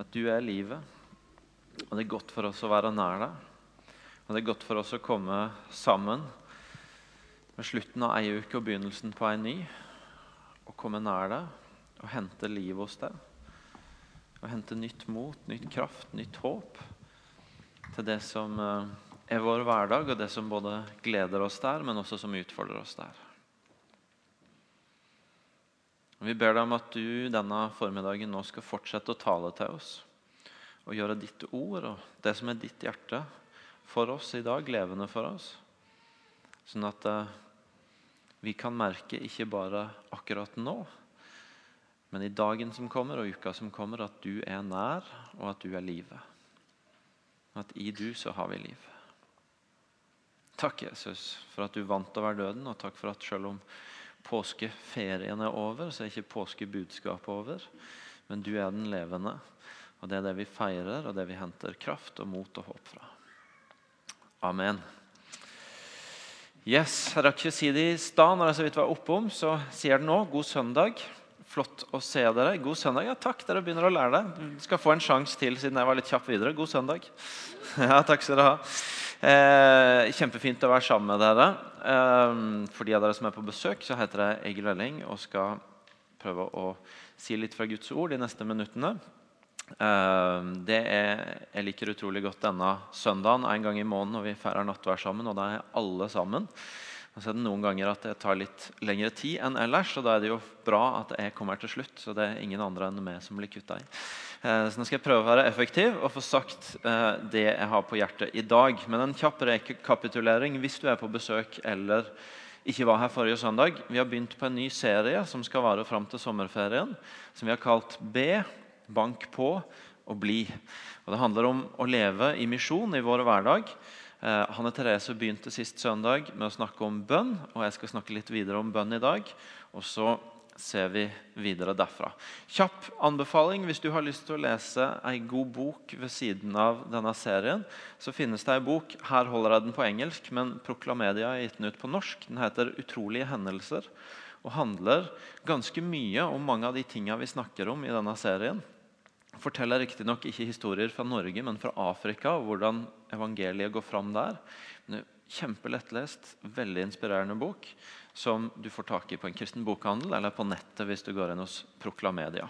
At du er livet. Og det er godt for oss å være nær deg. Og det er godt for oss å komme sammen med slutten av ei uke og begynnelsen på ei ny. Og komme nær deg og hente liv hos deg. Og hente nytt mot, nytt kraft, nytt håp til det som eh, er vår hverdag, og det som både gleder oss der, men også som utfordrer oss der. Og vi ber deg om at du denne formiddagen nå skal fortsette å tale til oss og gjøre ditt ord og det som er ditt hjerte, for oss i dag, levende for oss. Sånn at eh, vi kan merke ikke bare akkurat nå, men i dagen som kommer og uka som kommer, at du er nær, og at du er livet. At i du så har vi liv. Takk, Jesus, for at du vant over døden, og takk for at selv om påskeferien er over, så er ikke påskebudskapet over. Men du er den levende, og det er det vi feirer, og det vi henter kraft og mot og håp fra. Amen. Yes, Jeg rakk ikke si det i stad, når jeg så vidt var oppom, så sier jeg nå. God søndag. Flott å se dere. God søndag. Ja, takk, dere begynner å lære det. Skal få en sjanse til siden jeg var litt kjapp videre. God søndag. Ja, takk skal dere ha. Eh, kjempefint å være sammen med dere. Eh, for de av dere som er på besøk, så heter jeg Egil Velling og skal prøve å si litt fra Guds ord de neste minuttene. Eh, det er, jeg liker utrolig godt denne søndagen en gang i måneden når vi feirer nattvær sammen. Og da er alle sammen. Og så er det noen ganger at det tar litt lengre tid enn ellers. og Da er det jo bra at jeg kommer til slutt, så det er ingen andre enn meg som blir kutta i. Eh, så nå skal jeg prøve å være effektiv og få sagt eh, det jeg har på hjertet i dag. Men en kjapp rekapitulering hvis du er på besøk eller ikke var her forrige søndag. Vi har begynt på en ny serie som skal vare fram til sommerferien. Som vi har kalt B. Bank på og bli. Og Det handler om å leve i misjon i vår hverdag. Eh, Hanne Therese begynte sist søndag med å snakke om bønn. og Jeg skal snakke litt videre om bønn i dag. og så ser vi videre derfra. Kjapp anbefaling hvis du har lyst til å lese ei god bok ved siden av denne serien. Så finnes det ei bok. Her holder jeg den på engelsk, men Proklamedia har gitt den ut på norsk. Den heter 'Utrolige hendelser' og handler ganske mye om mange av de tinga vi snakker om i denne serien forteller riktignok ikke historier fra Norge, men fra Afrika. og hvordan evangeliet går fram der. Kjempelettlest, veldig inspirerende bok som du får tak i på en kristen bokhandel eller på nettet hvis du går inn hos Proklamedia.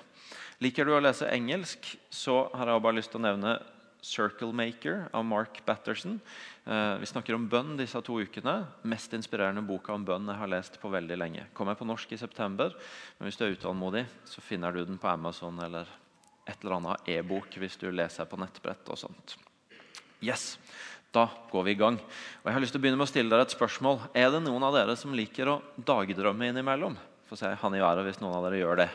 Liker du å lese engelsk, så har jeg bare lyst til å nevne 'Circle Maker' av Mark Batterson. Eh, vi snakker om bønn disse to ukene. Mest inspirerende boka om bønn jeg har lest på veldig lenge. Kommer på norsk i september, men hvis du er utålmodig, så finner du den på Amazon eller et eller annet e-bok hvis du leser på nettbrett og sånt. Yes, Da går vi i gang. Og jeg har lyst til å begynne med å stille dere et spørsmål. Er det noen av dere som liker å dagdrømme innimellom? Få se han i været hvis noen av dere gjør det.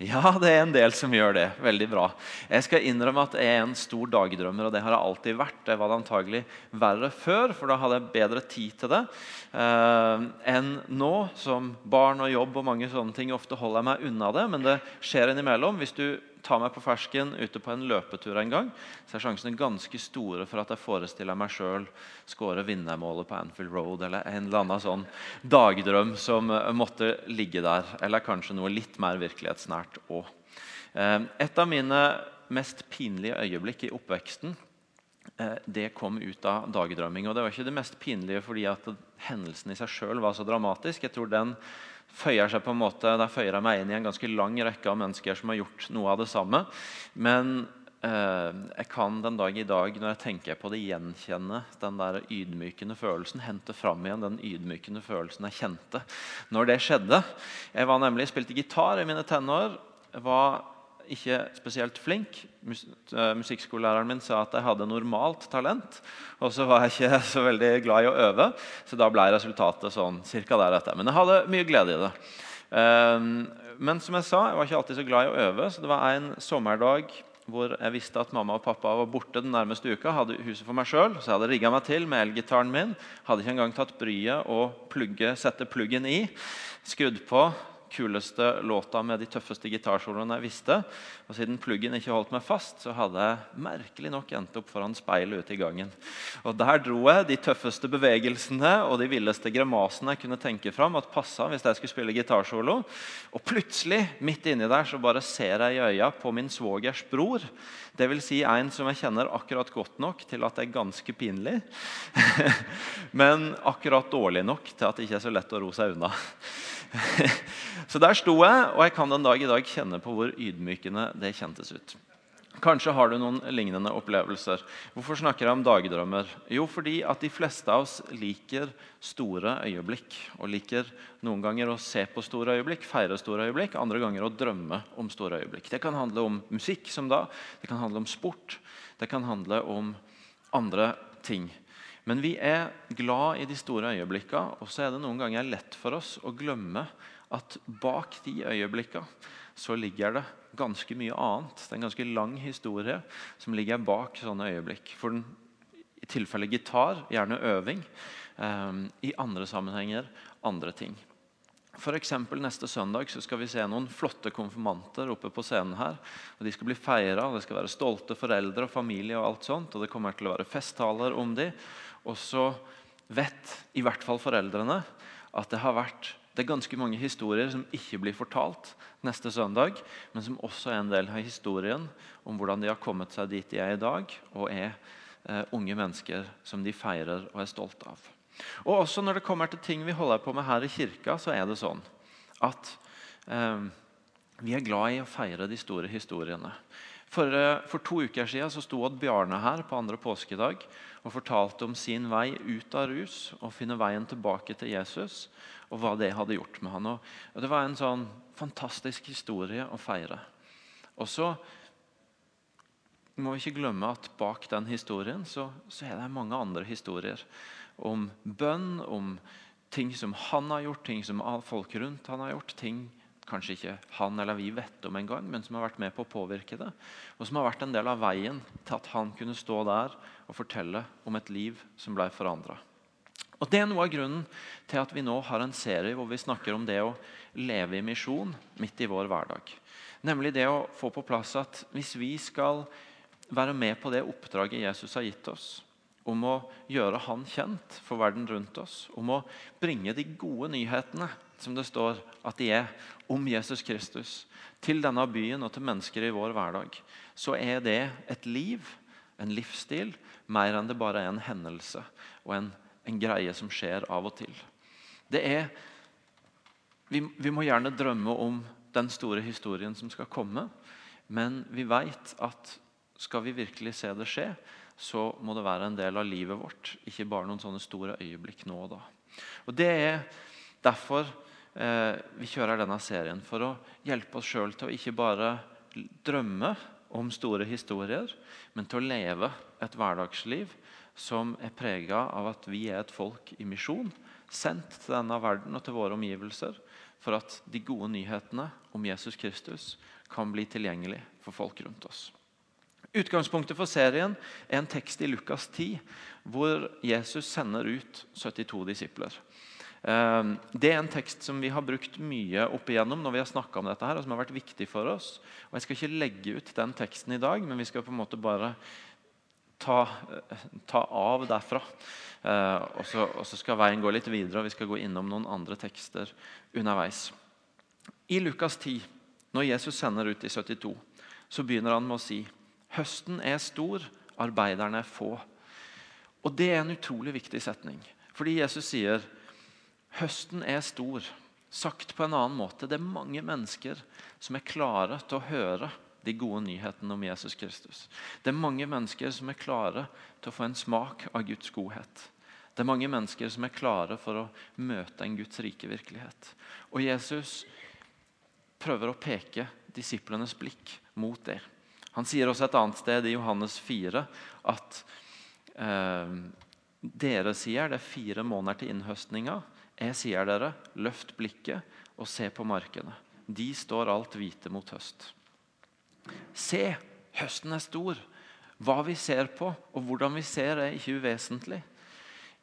Ja, det er en del som gjør det. Veldig bra. Jeg skal innrømme at jeg er en stor dagdrømmer, og det har jeg alltid vært. Det var det antagelig verre før, for da hadde jeg bedre tid til det eh, enn nå. Som barn og jobb og mange sånne ting ofte holder jeg meg unna det, men det skjer innimellom. Hvis du tar meg på fersken ute på en løpetur en gang, så er sjansene ganske store for at jeg forestiller meg sjøl skåre vinnermålet på Anfield Road, eller en eller annen sånn dagdrøm som eh, måtte ligge der. Eller kanskje noe litt mer virkelighetsnært òg. Eh, et av mine mest pinlige øyeblikk i oppveksten eh, det kom ut av dagdrømming. Og det var ikke det mest pinlige fordi at hendelsen i seg sjøl var så dramatisk. Jeg tror den føyer seg på en måte, Der føyer jeg meg inn i en ganske lang rekke av mennesker som har gjort noe av det samme. Men eh, jeg kan den dag i dag, når jeg tenker på det, gjenkjenne den der ydmykende følelsen. Hente fram igjen den ydmykende følelsen jeg kjente når det skjedde. Jeg var nemlig, spilte gitar i mine tenår. var ikke spesielt flink. Eh, musikkskolelæreren min sa at jeg hadde normalt talent. Og så var jeg ikke så veldig glad i å øve, så da ble resultatet sånn cirka deretter. Men jeg hadde mye glede i det. Ehm, men som jeg sa, jeg var ikke alltid så glad i å øve, så det var en sommerdag hvor jeg visste at mamma og pappa var borte den nærmeste uka. hadde huset for meg selv, så jeg hadde rigga meg til med elgitaren min. Hadde ikke engang tatt bryet å plugge, sette pluggen i. Skrudd på kuleste låta med de tøffeste gitarsoloene jeg visste. Og siden pluggen ikke holdt meg fast, så hadde jeg merkelig nok endt opp foran speilet ute i gangen. Og Der dro jeg de tøffeste bevegelsene og de villeste grimasene jeg kunne tenke fram at passa hvis jeg skulle spille gitarsolo. Og plutselig, midt inni der, så bare ser jeg i øya på min svogers bror. Dvs. Si en som jeg kjenner akkurat godt nok til at det er ganske pinlig. Men akkurat dårlig nok til at det ikke er så lett å ro seg unna. Så der sto jeg, og jeg kan den dag i dag kjenne på hvor ydmykende det kjentes ut. Kanskje har du noen lignende opplevelser. Hvorfor snakker jeg om dagdrømmer? Jo, fordi at de fleste av oss liker store øyeblikk. Og liker noen ganger å se på store øyeblikk, feire store øyeblikk, andre ganger å drømme om store øyeblikk. Det kan handle om musikk, som da. Det kan handle om sport. Det kan handle om andre ting. Men vi er glad i de store øyeblikkene, og så er det noen ganger lett for oss å glemme at bak de øyeblikkene så ligger det ganske mye annet. Det er en ganske lang historie som ligger bak sånne øyeblikk. For den, I tilfelle gitar, gjerne øving. Um, I andre sammenhenger andre ting. For eksempel, neste søndag så skal vi se noen flotte konfirmanter oppe på scenen her. og De skal bli feira, det skal være stolte foreldre og familie. og alt sånt, og Det kommer til å være festtaler om dem. Og så vet i hvert fall foreldrene at det har vært det er ganske mange historier som ikke blir fortalt neste søndag, men som også er en del av historien om hvordan de har kommet seg dit de er i dag, og er eh, unge mennesker som de feirer og er stolt av. Og også Når det kommer til ting vi holder på med her i kirka, så er det sånn at eh, vi er glad i å feire de store historiene. For, eh, for to uker siden så sto Odd Bjarne her på andre påskedag og fortalte om sin vei ut av rus og finne veien tilbake til Jesus, og hva det hadde gjort med han. Og det var en sånn fantastisk historie å feire. Og så må vi ikke glemme at bak den historien så, så er det mange andre historier. Om bønn, om ting som han har gjort, ting som folk rundt han har gjort. ting kanskje ikke han eller vi vet om engang, men som har vært med på å påvirke det. Og som har vært en del av veien til at han kunne stå der og fortelle om et liv som ble forandra. Og Det er noe av grunnen til at vi nå har en serie hvor vi snakker om det å leve i misjon midt i vår hverdag. Nemlig det å få på plass at hvis vi skal være med på det oppdraget Jesus har gitt oss, om å gjøre Han kjent for verden rundt oss, om å bringe de gode nyhetene som det står at de er om Jesus Kristus, til denne byen og til mennesker i vår hverdag, så er det et liv, en livsstil, mer enn det bare er en hendelse og en, en greie som skjer av og til. Det er, vi, vi må gjerne drømme om den store historien som skal komme, men vi vet at skal vi virkelig se det skje, så må det være en del av livet vårt, ikke bare noen sånne store øyeblikk nå og da. Og Det er derfor vi kjører denne serien for å hjelpe oss sjøl til å ikke bare drømme om store historier, men til å leve et hverdagsliv som er prega av at vi er et folk i misjon, sendt til denne verden og til våre omgivelser for at de gode nyhetene om Jesus Kristus kan bli tilgjengelig for folk rundt oss. Utgangspunktet for serien er en tekst i Lukas 10, hvor Jesus sender ut 72 disipler. Ehm, det er en tekst som vi har brukt mye opp igjennom når vi har om dette, her, og som har vært viktig for oss. Og Jeg skal ikke legge ut den teksten i dag, men vi skal på en måte bare ta, ta av derfra. Ehm, og, så, og, så, skal veien gå litt videre, og vi skal gå innom noen andre tekster underveis. I Lukas 10, når Jesus sender ut i 72, så begynner han med å si Høsten er stor, arbeiderne er få. Og Det er en utrolig viktig setning. Fordi Jesus sier Høsten er stor. Sagt på en annen måte, det er mange mennesker som er klare til å høre de gode nyhetene om Jesus Kristus. Det er mange mennesker som er klare til å få en smak av Guds godhet. Det er mange mennesker som er klare for å møte en Guds rike virkelighet. Og Jesus prøver å peke disiplenes blikk mot det. Han sier også et annet sted i Johannes 4 at eh, dere sier det er fire måneder til innhøstninga. Jeg sier dere, løft blikket og se på markene. De står alt hvite mot høst. Se, høsten er stor. Hva vi ser på og hvordan vi ser, er ikke uvesentlig.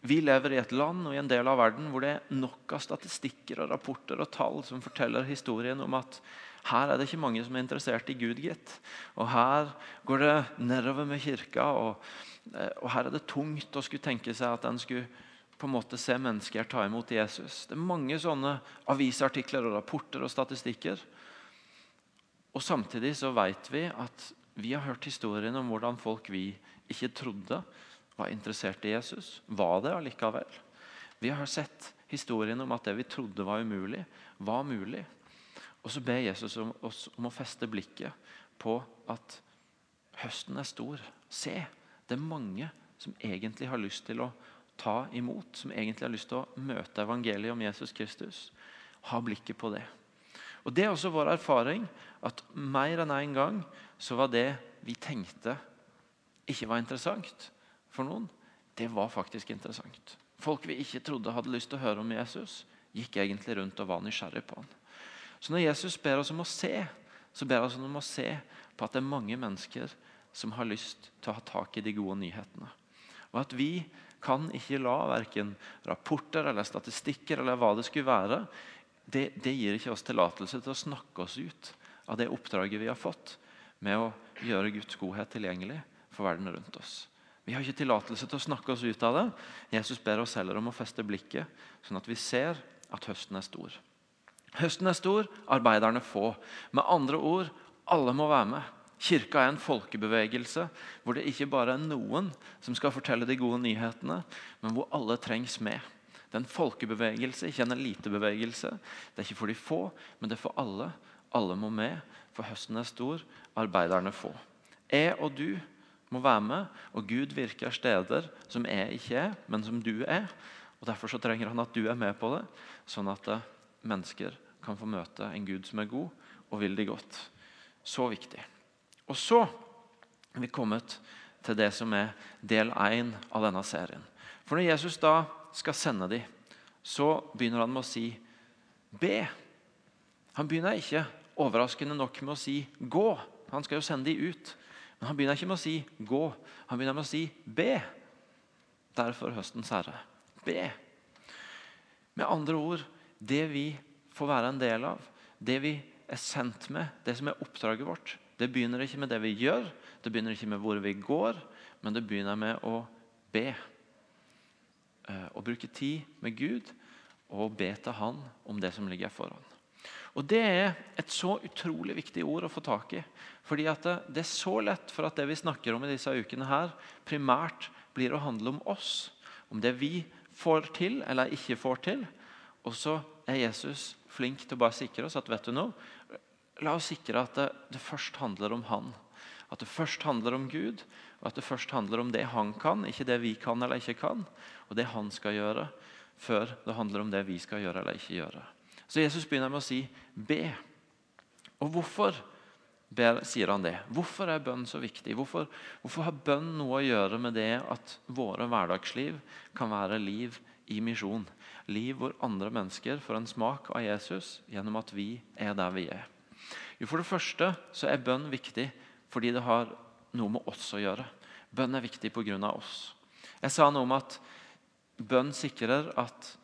Vi lever i et land og i en del av verden hvor det er nok av statistikker og rapporter og tall som forteller historien om at her er det ikke mange som er interessert i Gud, gitt. Og her går det nedover med kirka, og, eh, og her er det tungt å skulle tenke seg at en skulle på en måte se mennesker ta imot Jesus. Det er mange sånne avisartikler og rapporter og statistikker. Og Samtidig så vet vi at vi har hørt historien om hvordan folk vi ikke trodde var interessert i Jesus, var det allikevel. Vi har sett historien om at det vi trodde var umulig, var mulig. Og så ber Jesus om, oss om å feste blikket på at høsten er stor. Se, det er mange som egentlig har lyst til å ta imot, som egentlig har lyst til å møte evangeliet om Jesus Kristus. Ha blikket på det. Og Det er også vår erfaring at mer enn én en gang så var det vi tenkte ikke var interessant for noen, det var faktisk interessant. Folk vi ikke trodde hadde lyst til å høre om Jesus, gikk egentlig rundt og var nysgjerrig på han. Så når Jesus ber oss om å se, så ber han om å se på at det er mange mennesker som har lyst til å ha tak i de gode nyhetene. Og at vi kan ikke la verken rapporter eller statistikker eller hva det skulle være, det, det gir ikke oss tillatelse til å snakke oss ut av det oppdraget vi har fått med å gjøre Guds godhet tilgjengelig for verden rundt oss. Vi har ikke tillatelse til å snakke oss ut av det. Jesus ber oss heller om å feste blikket, sånn at vi ser at høsten er stor. Høsten er stor, arbeiderne få. Med andre ord alle må være med. Kirka er en folkebevegelse hvor det ikke bare er noen som skal fortelle de gode nyhetene, men hvor alle trengs med. Det er en folkebevegelse, ikke en elitebevegelse. Det er ikke for de få, men det er for alle. Alle må med, for høsten er stor, arbeiderne få. Jeg og du må være med, og Gud virker steder som jeg ikke er, men som du er. Og Derfor så trenger han at du er med på det, sånn at eh, mennesker kan få møte en Gud som er god og vil de godt. Så viktig. Og så er vi kommet til det som er del én av denne serien. For når Jesus da skal sende dem, så begynner han med å si be. Han begynner ikke overraskende nok med å si gå. Han skal jo sende dem ut. Men han begynner ikke med å si 'gå', han begynner med å si 'be'. Derfor høstens herre. Be. Med andre ord, det vi får være en del av, det vi er sendt med, det som er oppdraget vårt, det begynner ikke med det vi gjør, det begynner ikke med hvor vi går, men det begynner med å be. Eh, å bruke tid med Gud og be til Han om det som ligger foran. Og Det er et så utrolig viktig ord å få tak i. Fordi det, er så lett for at det vi snakker om i disse ukene, her, primært blir å handle om oss. Om det vi får til eller ikke får til. Og så er Jesus flink til å bare sikre oss at vet du noe, la oss sikre at det, det først handler om Han. At det først handler om Gud, og at det først handler om det Han kan, ikke det vi kan eller ikke kan. Og det Han skal gjøre, før det handler om det vi skal gjøre eller ikke gjøre. Så Jesus begynner med å si 'be'. Og hvorfor ber, sier han det? Hvorfor er bønn så viktig? Hvorfor, hvorfor, har bønn noe å gjøre med det at våre hverdagsliv kan være liv i misjon? Liv hvor andre mennesker får en smak av Jesus gjennom at vi er der vi er. Jo, For det første så er bønn viktig fordi det har noe med oss å gjøre. Bønn er viktig pga. oss. Jeg sa noe om at bønn sikrer at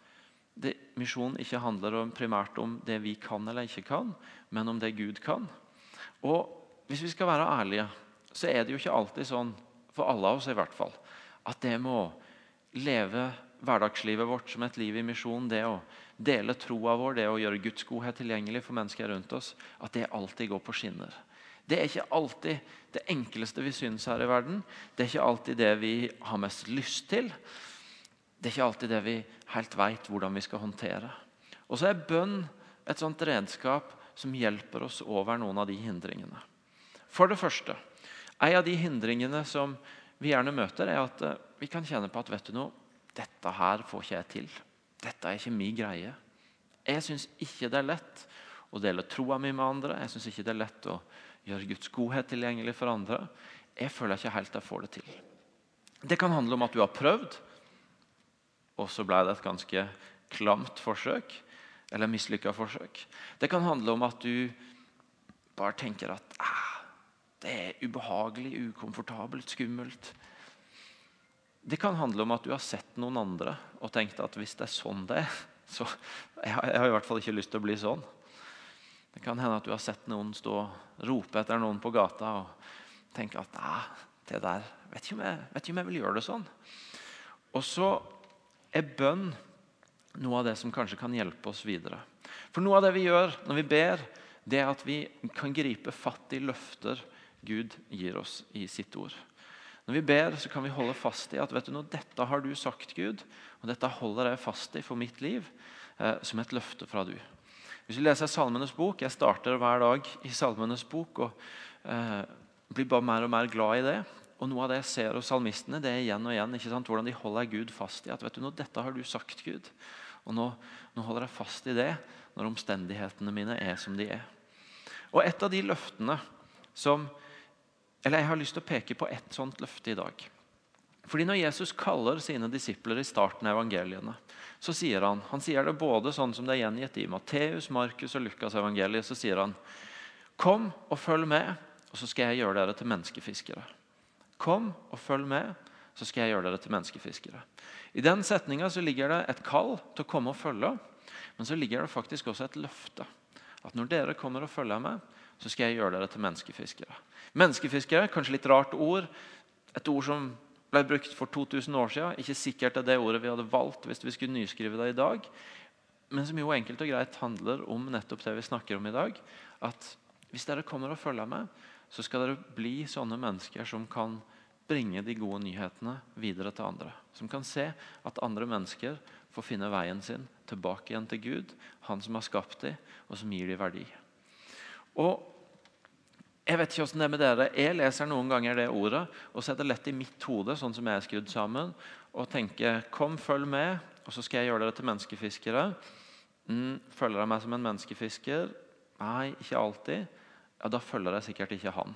misjonen misjon ikke handler om, primært om det vi kan eller ikke kan, men om det Gud kan. Og Hvis vi skal være ærlige, så er det jo ikke alltid sånn, for alle av oss i hvert fall, at det med å leve hverdagslivet vårt som et liv i misjon, det å dele troa vår, det å gjøre Guds godhet tilgjengelig for mennesker rundt oss, at det alltid går på skinner. Det er ikke alltid det enkleste vi syns her i verden. Det er ikke alltid det vi har mest lyst til. Det er ikke alltid det vi helt vet hvordan vi skal håndtere. Og så er bønn et sånt redskap som hjelper oss over noen av de hindringene. For det første, En av de hindringene som vi gjerne møter, er at eh, vi kan kjenne på at vet du noe, dette her får ikke jeg til. Dette er ikke min greie. Jeg syns ikke det er lett å dele troa mi med andre. Jeg syns ikke det er lett å gjøre Guds godhet tilgjengelig for andre. Jeg føler ikke helt jeg får det til. Det kan handle om at du har prøvd, og så ble det et ganske klamt forsøk. Eller mislykka forsøk. Det kan handle om at du bare tenker at ah, det er ubehagelig, ukomfortabelt, skummelt. Det kan handle om at du har sett noen andre og tenkt at hvis det er sånn det er, så jeg har, i hvert fall ikke lyst til å bli sånn. Det kan hende at du har sett noen stå rope etter noen på gata og tenke at nei, det der vet ikke, om jeg, vet ikke om jeg vil gjøre det sånn. Og så er bønn noe av det som kanskje kan hjelpe oss videre. For noe av det vi gjør når vi ber, det er at vi kan gripe fatt i løfter Gud gir oss i sitt ord. Når vi ber, så kan vi holde fast i at vet du noe, dette har du sagt, Gud, og dette holder jeg fast i for mitt liv, eh, som et løfte fra du. Hvis vi leser Salmenes bok Jeg starter hver dag i Salmenes bok og eh, blir bare mer og mer glad i det. Og Noe av det jeg ser hos salmistene, det er igjen og igjen ikke sant, hvordan de holder Gud fast i at vet du noe, dette har du sagt, Gud. Og nå, nå holder jeg fast i det når omstendighetene mine er som de er. Og Et av de løftene som eller Jeg har lyst til å peke på ett sånt løfte i dag. Fordi Når Jesus kaller sine disipler i starten av evangeliene, så sier han han sier det både sånn som det er gjengitt i Matteus, Markus og Lukas evangeliet, så sier han Kom og følg med, og så skal jeg gjøre dere til menneskefiskere. Kom og følg med, så skal jeg gjøre dere til menneskefiskere. I den setninga ligger det et kall til å komme og følge, men så ligger det faktisk også et løfte. At når dere kommer og følger med, så skal jeg gjøre dere til menneskefiskere. Menneskefiskere, kanskje litt rart ord. Et ord som ble brukt for 2000 år siden. Ikke sikkert det er det ordet vi hadde valgt hvis vi skulle nyskrive det i dag. Men som jo enkelt og greit handler om nettopp det vi snakker om i dag. At hvis dere kommer og følger med, så skal dere bli sånne mennesker som kan bringe de gode nyhetene videre til andre. Som kan se at andre mennesker får finne veien sin tilbake igjen til Gud, Han som har skapt dem, og som gir dem verdi. Og jeg vet ikke hvordan det er med dere. Jeg leser noen ganger det ordet, og så er lett i mitt hode, sånn som jeg er skrudd sammen, og tenker Kom, følg med, og så skal jeg gjøre dere til menneskefiskere. Mm, følger jeg meg som en menneskefisker? Nei, ikke alltid. Ja, Da følger jeg sikkert ikke han.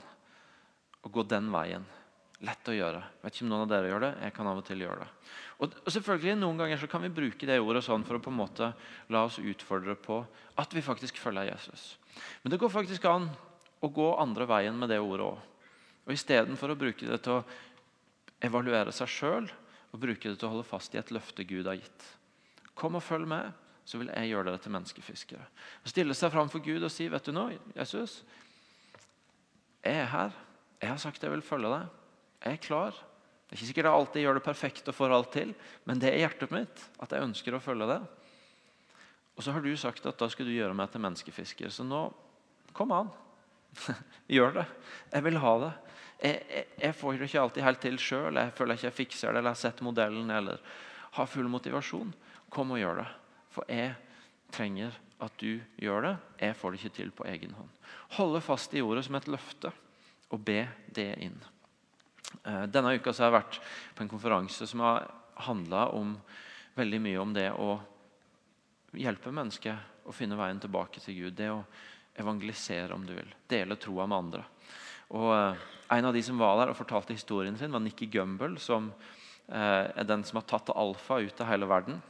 Å gå den veien. Lett å gjøre. Vet ikke om noen av dere gjør det. Jeg kan av og til gjøre det. Og, og selvfølgelig Noen ganger så kan vi bruke det ordet sånn for å på en måte la oss utfordre på at vi faktisk følger Jesus. Men det går faktisk an å gå andre veien med det ordet òg. Og Istedenfor å bruke det til å evaluere seg sjøl og bruke det til å holde fast i et løfte Gud har gitt. Kom og følg med, så vil jeg gjøre dere til menneskefiskere. Og Stille seg framfor Gud og si, 'Vet du nå, Jesus, jeg er her. Jeg har sagt jeg vil følge deg. Jeg er klar.' Det er ikke sikkert jeg alltid gjør det perfekt og får alt til, men det er hjertet mitt at jeg ønsker å følge det. Og så har du sagt at da skal du gjøre meg til menneskefisker. Så nå kom an. Gjør det. Jeg vil ha det. Jeg, jeg, jeg får det ikke alltid helt til sjøl. Jeg føler ikke jeg fikser det eller har sett modellen eller har full motivasjon. Kom og gjør det. For jeg trenger at du gjør det. Jeg får det ikke til på egen hånd. Holde fast i ordet som et løfte og be det inn. Eh, denne uka har jeg vært på en konferanse som har handla veldig mye om det å hjelpe mennesket å finne veien tilbake til Gud. Det å evangelisere, om du vil. Dele troa med andre. Og eh, En av de som var der og fortalte historien sin, var Nikki Gumbel, som eh, er den som har tatt alfa ut av hele verden.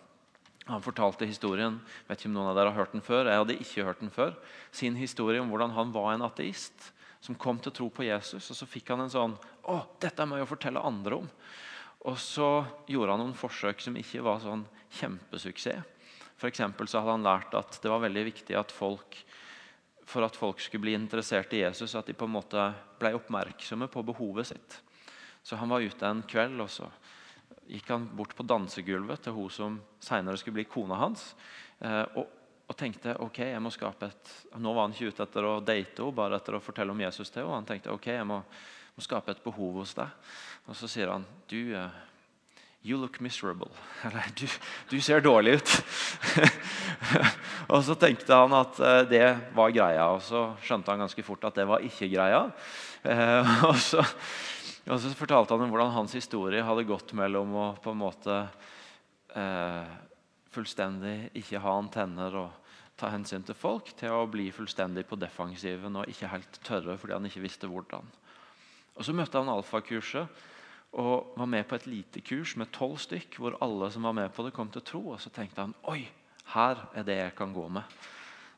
Han fortalte historien vet ikke om noen av dere har hørt den før, jeg hadde ikke hørt den før, sin historie om hvordan han var en ateist som kom til å tro på Jesus. og Så fikk han en sånn Å, dette må jeg å fortelle andre om. Og så gjorde han noen forsøk som ikke var sånn kjempesuksess. For så hadde han lært at det var veldig viktig at folk for at folk skulle bli interessert i Jesus, at de på en måte ble oppmerksomme på behovet sitt. Så han var ute en kveld, og så gikk han bort på dansegulvet til hun som senere skulle bli kona hans. Eh, og, og, tenkte ok, jeg må skape et Nå var han ikke ute etter å date henne, bare etter å fortelle om Jesus til henne. Han tenkte ok, jeg må, må skape et behov hos deg. Og så sier han du, eh, You look miserable. Eller du, du ser dårlig ut. og så tenkte han at eh, det var greia, og så skjønte han ganske fort at det var ikke greia. Eh, og, så, og så fortalte han om hvordan hans historie hadde gått mellom å på en måte eh, fullstendig ikke ha antenner og ta hensyn til folk, til å bli fullstendig på defensiven og ikke helt tørre fordi han ikke visste hvordan. Og Så møtte han alfakurset og var med på et lite kurs med tolv stykk, hvor alle som var med på det, kom til tro. Og så tenkte han oi, her er det jeg kan gå med.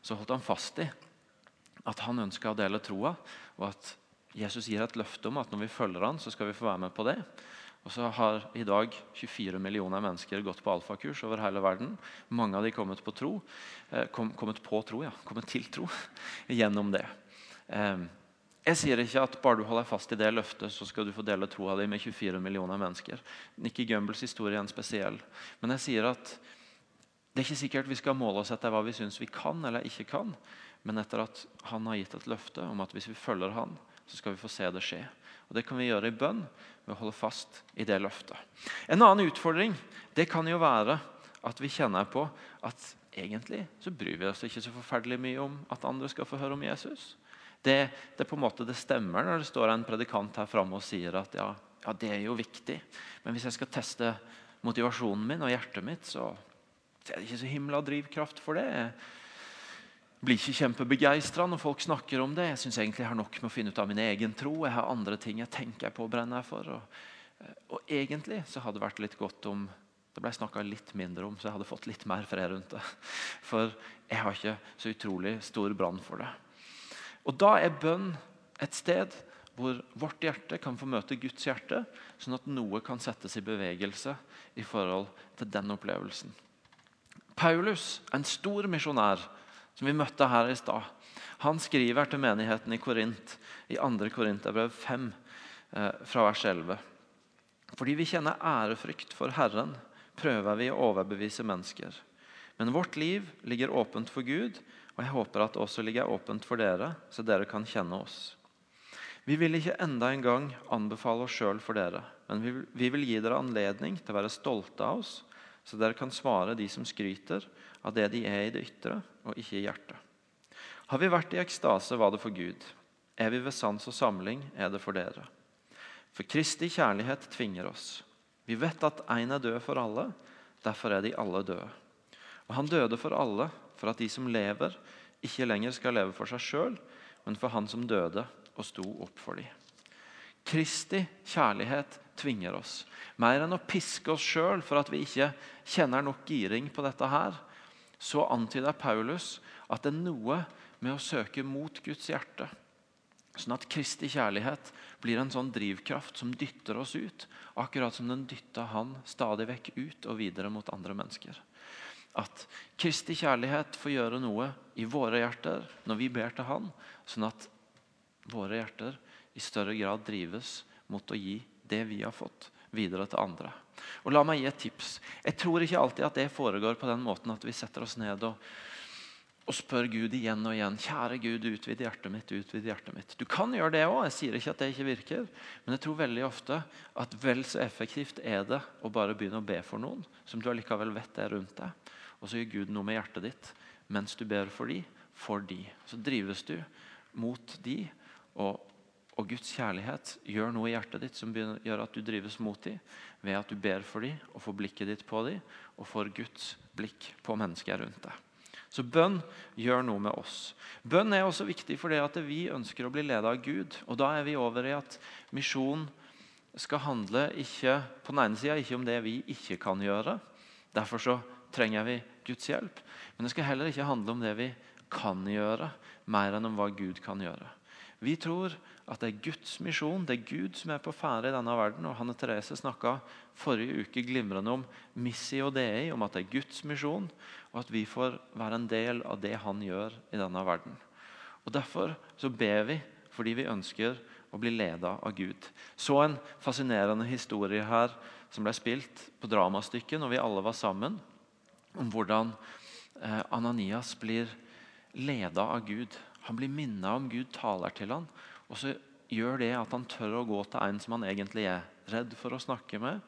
Så holdt han fast i at han ønska å dele troa, og at Jesus gir et løfte om at når vi følger han, så skal vi få være med på det. Og så har i dag 24 millioner mennesker gått på alfakurs over hele verden. Mange av de kommet på tro, eh, kom, kommet på tro, ja, kommet til tro gjennom det. Jeg sier ikke at bare du holder fast i det løftet, så skal du få dele troa di med 24 millioner mennesker. Nikki Gumbels historie er en spesiell. Men jeg sier at det er ikke sikkert vi skal måle oss etter hva vi syns vi kan eller ikke kan, men etter at han har gitt et løfte om at hvis vi følger han, så skal vi få se det skje. Og Det kan vi gjøre i bønn ved å holde fast i det løftet. En annen utfordring det kan jo være at vi kjenner på at egentlig så bryr vi oss ikke så forferdelig mye om at andre skal få høre om Jesus. Det, det, på en måte, det stemmer når det står en predikant her framme og sier at ja, ja, det er jo viktig, men hvis jeg skal teste motivasjonen min og hjertet mitt, så er det ikke så himla drivkraft for det. Jeg blir ikke kjempebegeistra når folk snakker om det. Jeg syns egentlig jeg har nok med å finne ut av min egen tro. Jeg har andre ting jeg tenker på å brenne for. Og, og egentlig så hadde det vært litt godt om det ble snakka litt mindre om, så jeg hadde fått litt mer fred rundt det. For jeg har ikke så utrolig stor brann for det. Og Da er bønn et sted hvor vårt hjerte kan få møte Guds hjerte, sånn at noe kan settes i bevegelse i forhold til den opplevelsen. Paulus, en stor misjonær som vi møtte her i stad, han skriver til menigheten i Korint i 2. Korinterbrev 5, eh, fra vers 11. Fordi vi kjenner ærefrykt for Herren, prøver vi å overbevise mennesker. Men vårt liv ligger åpent for Gud, og jeg håper at det også ligger åpent for dere, så dere kan kjenne oss. Vi vil ikke enda en gang anbefale oss sjøl for dere, men vi vil, vi vil gi dere anledning til å være stolte av oss, så dere kan svare de som skryter av det de er i det ytre, og ikke i hjertet. Har vi vært i ekstase, var det for Gud. Er vi ved sans og samling, er det for dere. For Kristi kjærlighet tvinger oss. Vi vet at én er død for alle, derfor er de alle døde. Og han døde for alle, for at de som lever, ikke lenger skal leve for seg sjøl, men for han som døde og sto opp for dem. Kristi kjærlighet tvinger oss. Mer enn å piske oss sjøl for at vi ikke kjenner nok giring på dette her, så antyder Paulus at det er noe med å søke mot Guds hjerte. Sånn at Kristi kjærlighet blir en sånn drivkraft som dytter oss ut, akkurat som den dytta han stadig vekk ut og videre mot andre mennesker at Kristi kjærlighet får gjøre noe i våre hjerter når vi ber til Han, sånn at våre hjerter i større grad drives mot å gi det vi har fått, videre til andre. Og La meg gi et tips. Jeg tror ikke alltid at det foregår på den måten at vi setter oss ned og, og spør Gud igjen og igjen. Kjære Gud, utvid hjertet mitt. utvid hjertet mitt. Du kan gjøre det òg. Jeg sier ikke at det ikke virker. Men jeg tror veldig ofte at vel så effektivt er det å bare begynne å be for noen som du allikevel vet er rundt deg. Og så gjør Gud noe med hjertet ditt mens du ber for de, for de. Så drives du mot de, og, og Guds kjærlighet gjør noe i hjertet ditt som gjør at du drives mot de, ved at du ber for de, og får blikket ditt på de, og får Guds blikk på mennesker rundt deg. Så bønn gjør noe med oss. Bønn er også viktig fordi at vi ønsker å bli ledet av Gud. Og Da er vi over i at misjon skal handle ikke, på den ene sida ikke om det vi ikke kan gjøre. Derfor så trenger vi Guds hjelp. Men det skal heller ikke handle om det vi kan gjøre, mer enn om hva Gud kan gjøre. Vi tror at det er Guds misjon, det er Gud som er på ferde i denne verden. og Hanne Therese snakka forrige uke glimrende om missio dei, om at det er Guds misjon, og at vi får være en del av det han gjør i denne verden. Og Derfor så ber vi fordi vi ønsker å bli leda av Gud. Så en fascinerende historie her som ble spilt på dramastykket når vi alle var sammen om hvordan eh, Ananias blir leda av Gud. Han blir minna om Gud taler til han, Og så gjør det at han tør å gå til en som han egentlig er redd for å snakke med.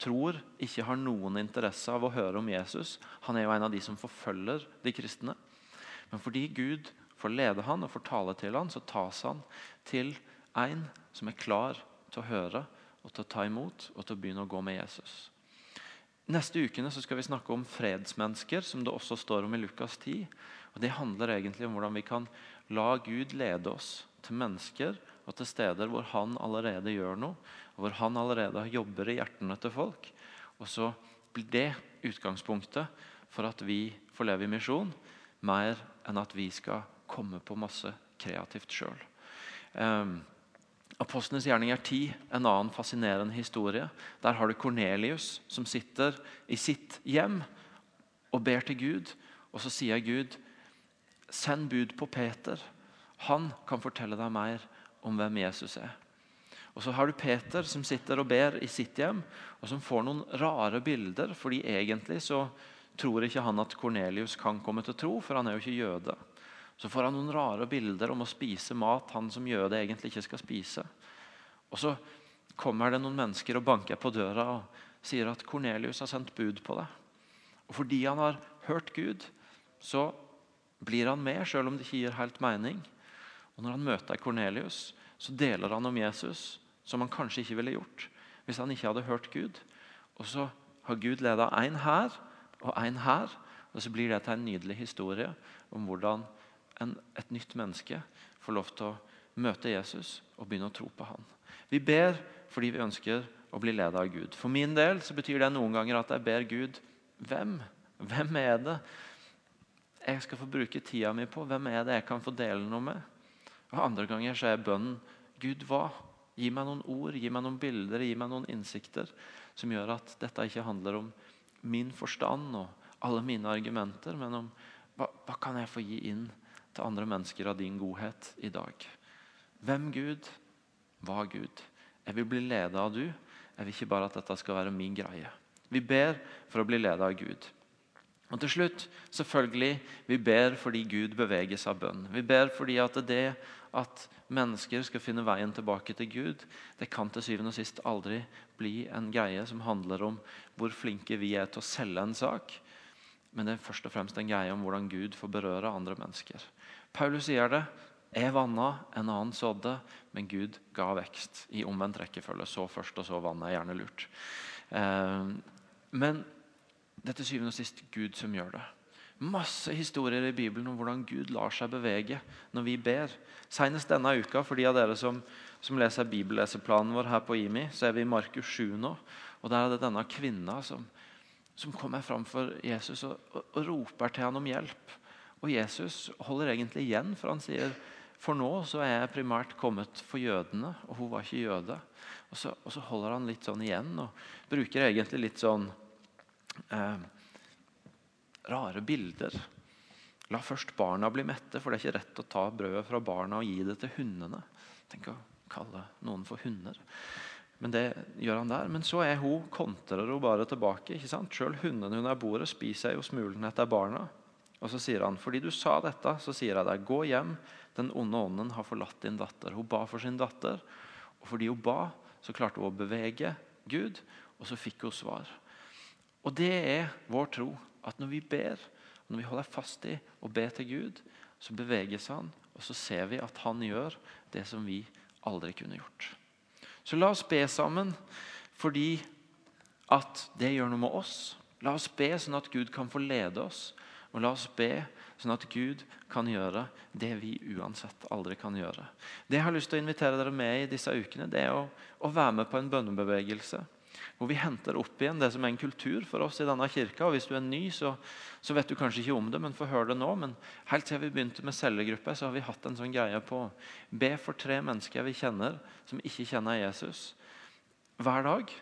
Tror ikke har noen interesse av å høre om Jesus. Han er jo en av de som forfølger de kristne. Men fordi Gud får lede han og får tale til han, så tas han til en som er klar til å høre og til å ta imot og til å begynne å gå med Jesus. Neste ukene skal vi snakke om fredsmennesker, som det også står om i Lukas 10. Og Det handler egentlig om hvordan vi kan la Gud lede oss til mennesker og til steder hvor han allerede gjør noe, og hvor han allerede jobber i hjertene til folk. Og så blir det utgangspunktet for at vi får leve i misjon, mer enn at vi skal komme på masse kreativt sjøl. Apostlenes gjerning er 10, en annen fascinerende historie. Der har du Kornelius som sitter i sitt hjem og ber til Gud. Og så sier Gud, send bud på Peter. Han kan fortelle deg mer om hvem Jesus er. Og Så har du Peter som sitter og ber i sitt hjem, og som får noen rare bilder. fordi egentlig så tror ikke han at Kornelius kan komme til tro, for han er jo ikke jøde. Så får han noen rare bilder om å spise mat han som jøde egentlig ikke skal spise. Og Så kommer det noen mennesker og banker på døra og sier at Kornelius har sendt bud på deg. Og Fordi han har hørt Gud, så blir han med, selv om det ikke gir helt mening. Og Når han møter Kornelius, så deler han om Jesus, som han kanskje ikke ville gjort hvis han ikke hadde hørt Gud. Og så har Gud leda én her og én her, og så blir det til en nydelig historie om hvordan en, et nytt menneske får lov til å møte Jesus og begynne å tro på han. Vi ber fordi vi ønsker å bli ledet av Gud. For min del så betyr det noen ganger at jeg ber Gud hvem? Hvem er det jeg skal få bruke tida mi på? Hvem er det jeg kan få dele noe med? Og Andre ganger så er bønnen Gud, hva? Gi meg noen ord, gi meg noen bilder, gi meg noen innsikter som gjør at dette ikke handler om min forstand og alle mine argumenter, men om hva, hva kan jeg få gi inn til andre mennesker av din godhet i dag? Hvem Gud? Hva Gud? Jeg vil bli ledet av du. Jeg vil ikke bare at dette skal være min greie. Vi ber for å bli ledet av Gud. Og til slutt, selvfølgelig, vi ber fordi Gud beveges av bønn. Vi ber fordi at det at mennesker skal finne veien tilbake til Gud, det kan til syvende og sist aldri bli en greie som handler om hvor flinke vi er til å selge en sak, men det er først og fremst en greie om hvordan Gud får berøre andre mennesker. Paulus sier det. Jeg vanna, en annen sådde, men Gud ga vekst. I omvendt rekkefølge. Så først, og så vannet er gjerne lurt. Eh, men det er til syvende og sist Gud som gjør det. Masse historier i Bibelen om hvordan Gud lar seg bevege når vi ber. Senest denne uka, for de av dere som, som leser bibelleseplanen vår her på IMI, så er vi i Markus 7 nå. og Der er det denne kvinna som, som kommer framfor Jesus og, og, og, roper til han om hjelp. Og Jesus holder egentlig igjen, for han sier for nå så er jeg primært kommet for jødene, og hun var ikke jøde. Og så, og så holder han litt sånn igjen og bruker egentlig litt sånn eh, rare bilder. La først barna bli mette, for det er ikke rett å ta brødet fra barna og gi det til hundene. Tenk å kalle noen for hunder. Men det gjør han der. Men så er hun, kontrer hun bare tilbake. ikke sant? Selv hundene under bordet spiser jo smulene etter barna. Og så sier han, fordi du sa dette, så sier jeg deg, gå hjem. Den onde ånden har forlatt din datter. Hun ba for sin datter. Og fordi hun ba, så klarte hun å bevege Gud, og så fikk hun svar. Og det er vår tro. At når vi ber, når vi holder fast i å be til Gud, så beveges han, og så ser vi at han gjør det som vi aldri kunne gjort. Så la oss be sammen fordi at det gjør noe med oss. La oss be sånn at Gud kan få lede oss. Og la oss be sånn at Gud kan gjøre det vi uansett aldri kan gjøre. Det jeg har lyst til å invitere dere med i disse ukene, det er å, å være med på en bønnebevegelse hvor vi henter opp igjen det som er en kultur for oss i denne kirka. og Hvis du er ny, så, så vet du kanskje ikke om det, men få høre det nå. Men helt siden vi begynte med cellegruppe, så har vi hatt en sånn greie på be for tre mennesker vi kjenner, som ikke kjenner Jesus, hver dag.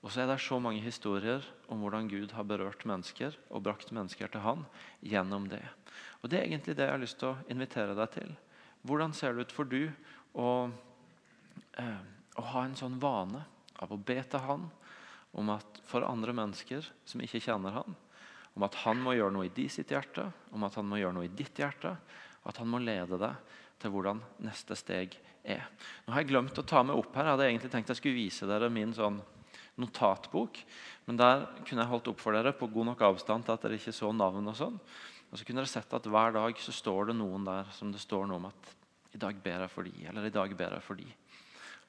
Og så er det så mange historier om hvordan Gud har berørt mennesker og brakt mennesker til Han gjennom det. Og Det er egentlig det jeg har lyst til å invitere deg til. Hvordan ser det ut for du å, eh, å ha en sånn vane av å be til Han om at for andre mennesker som ikke kjenner han, om at han må gjøre noe i de sitt hjerte, om at han må gjøre noe i ditt hjerte, at han må lede deg til hvordan neste steg er. Nå har jeg glemt å ta med opp her. Jeg hadde egentlig tenkt jeg skulle vise dere min sånn notatbok. Men der kunne jeg holdt opp for dere på god nok avstand til at dere ikke så navn. Og sånn. Og så kunne dere sett at hver dag så står det noen der som det står noe om at i dag ber jeg for de, eller i dag ber jeg for de.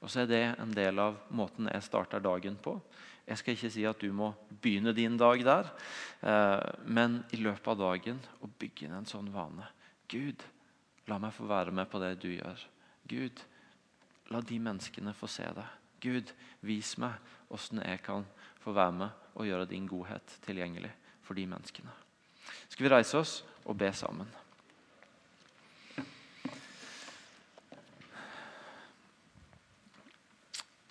Og så er det en del av måten jeg starter dagen på. Jeg skal ikke si at du må begynne din dag der, eh, men i løpet av dagen å bygge inn en sånn vane. Gud, la meg få være med på det du gjør. Gud, la de menneskene få se deg. Gud, vis meg åssen jeg kan få være med og gjøre din godhet tilgjengelig for de menneskene. Skal vi reise oss og be sammen?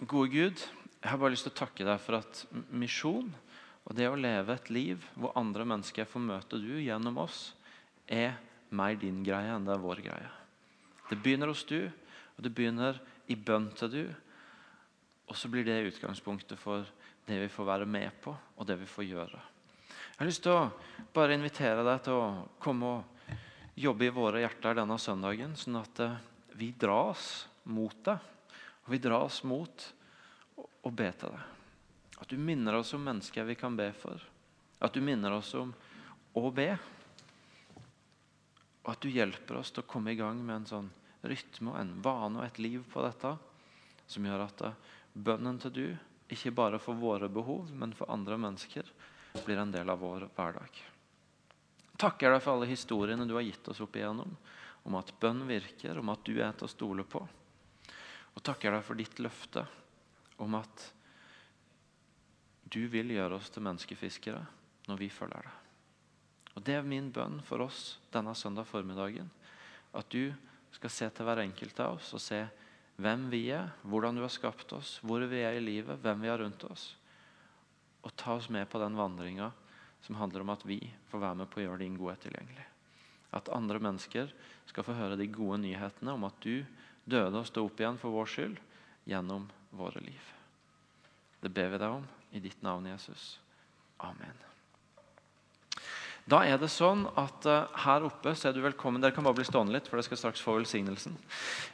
Gode Gud, jeg har bare lyst til å takke deg for at misjon og det å leve et liv hvor andre mennesker får møte du gjennom oss, er mer din greie enn det er vår greie. Det begynner hos du, og det begynner i bønn til du. Og så blir det utgangspunktet for det vi får være med på, og det vi får gjøre. Jeg har lyst til å bare invitere deg til å komme og jobbe i våre hjerter denne søndagen, sånn at eh, vi dras mot deg. Og vi dras mot å be til deg. At du minner oss om mennesker vi kan be for. At du minner oss om å be. Og at du hjelper oss til å komme i gang med en sånn rytme og en vane og et liv på dette som gjør at eh, bønnen til du, ikke bare for våre behov, men for andre mennesker, blir en del av vår hverdag. Takker deg for alle historiene du har gitt oss opp igjennom, om at bønn virker, om at du er til å stole på. Og takker deg for ditt løfte om at du vil gjøre oss til menneskefiskere når vi følger deg. Og Det er min bønn for oss denne søndag formiddagen. At du skal se til hver enkelt av oss og se hvem vi er, hvordan du har skapt oss, hvor vi er i livet, hvem vi har rundt oss. Og ta oss med på den vandringa som handler om at vi får være med på å gjøre din godhet tilgjengelig. At andre mennesker skal få høre de gode nyhetene om at du døde og sto opp igjen for vår skyld gjennom våre liv. Det ber vi deg om i ditt navn, Jesus. Amen. Da er det sånn at uh, Her oppe så er du velkommen Dere kan bare bli stående litt, for dere skal straks få velsignelsen.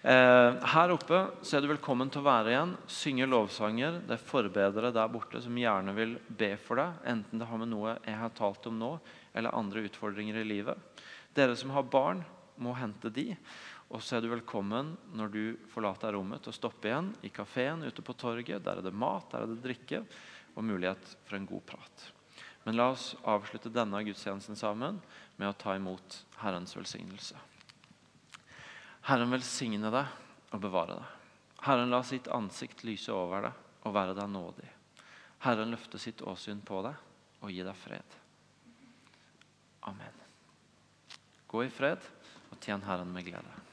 Uh, her oppe så er du velkommen til å være igjen, synge lovsanger. Det er forbedere der borte som gjerne vil be for deg, enten det har med noe jeg har talt om nå, eller andre utfordringer i livet. Dere som har barn, må hente de. Og så er du velkommen når du forlater rommet, til å stoppe igjen i kafeen ute på torget. Der er det mat, der er det drikke og mulighet for en god prat. Men la oss avslutte denne gudstjenesten sammen med å ta imot Herrens velsignelse. Herren velsigne deg og bevare deg. Herren la sitt ansikt lyse over deg og være deg nådig. Herren løfte sitt åsyn på deg og gi deg fred. Amen. Gå i fred og tjen Herren med glede.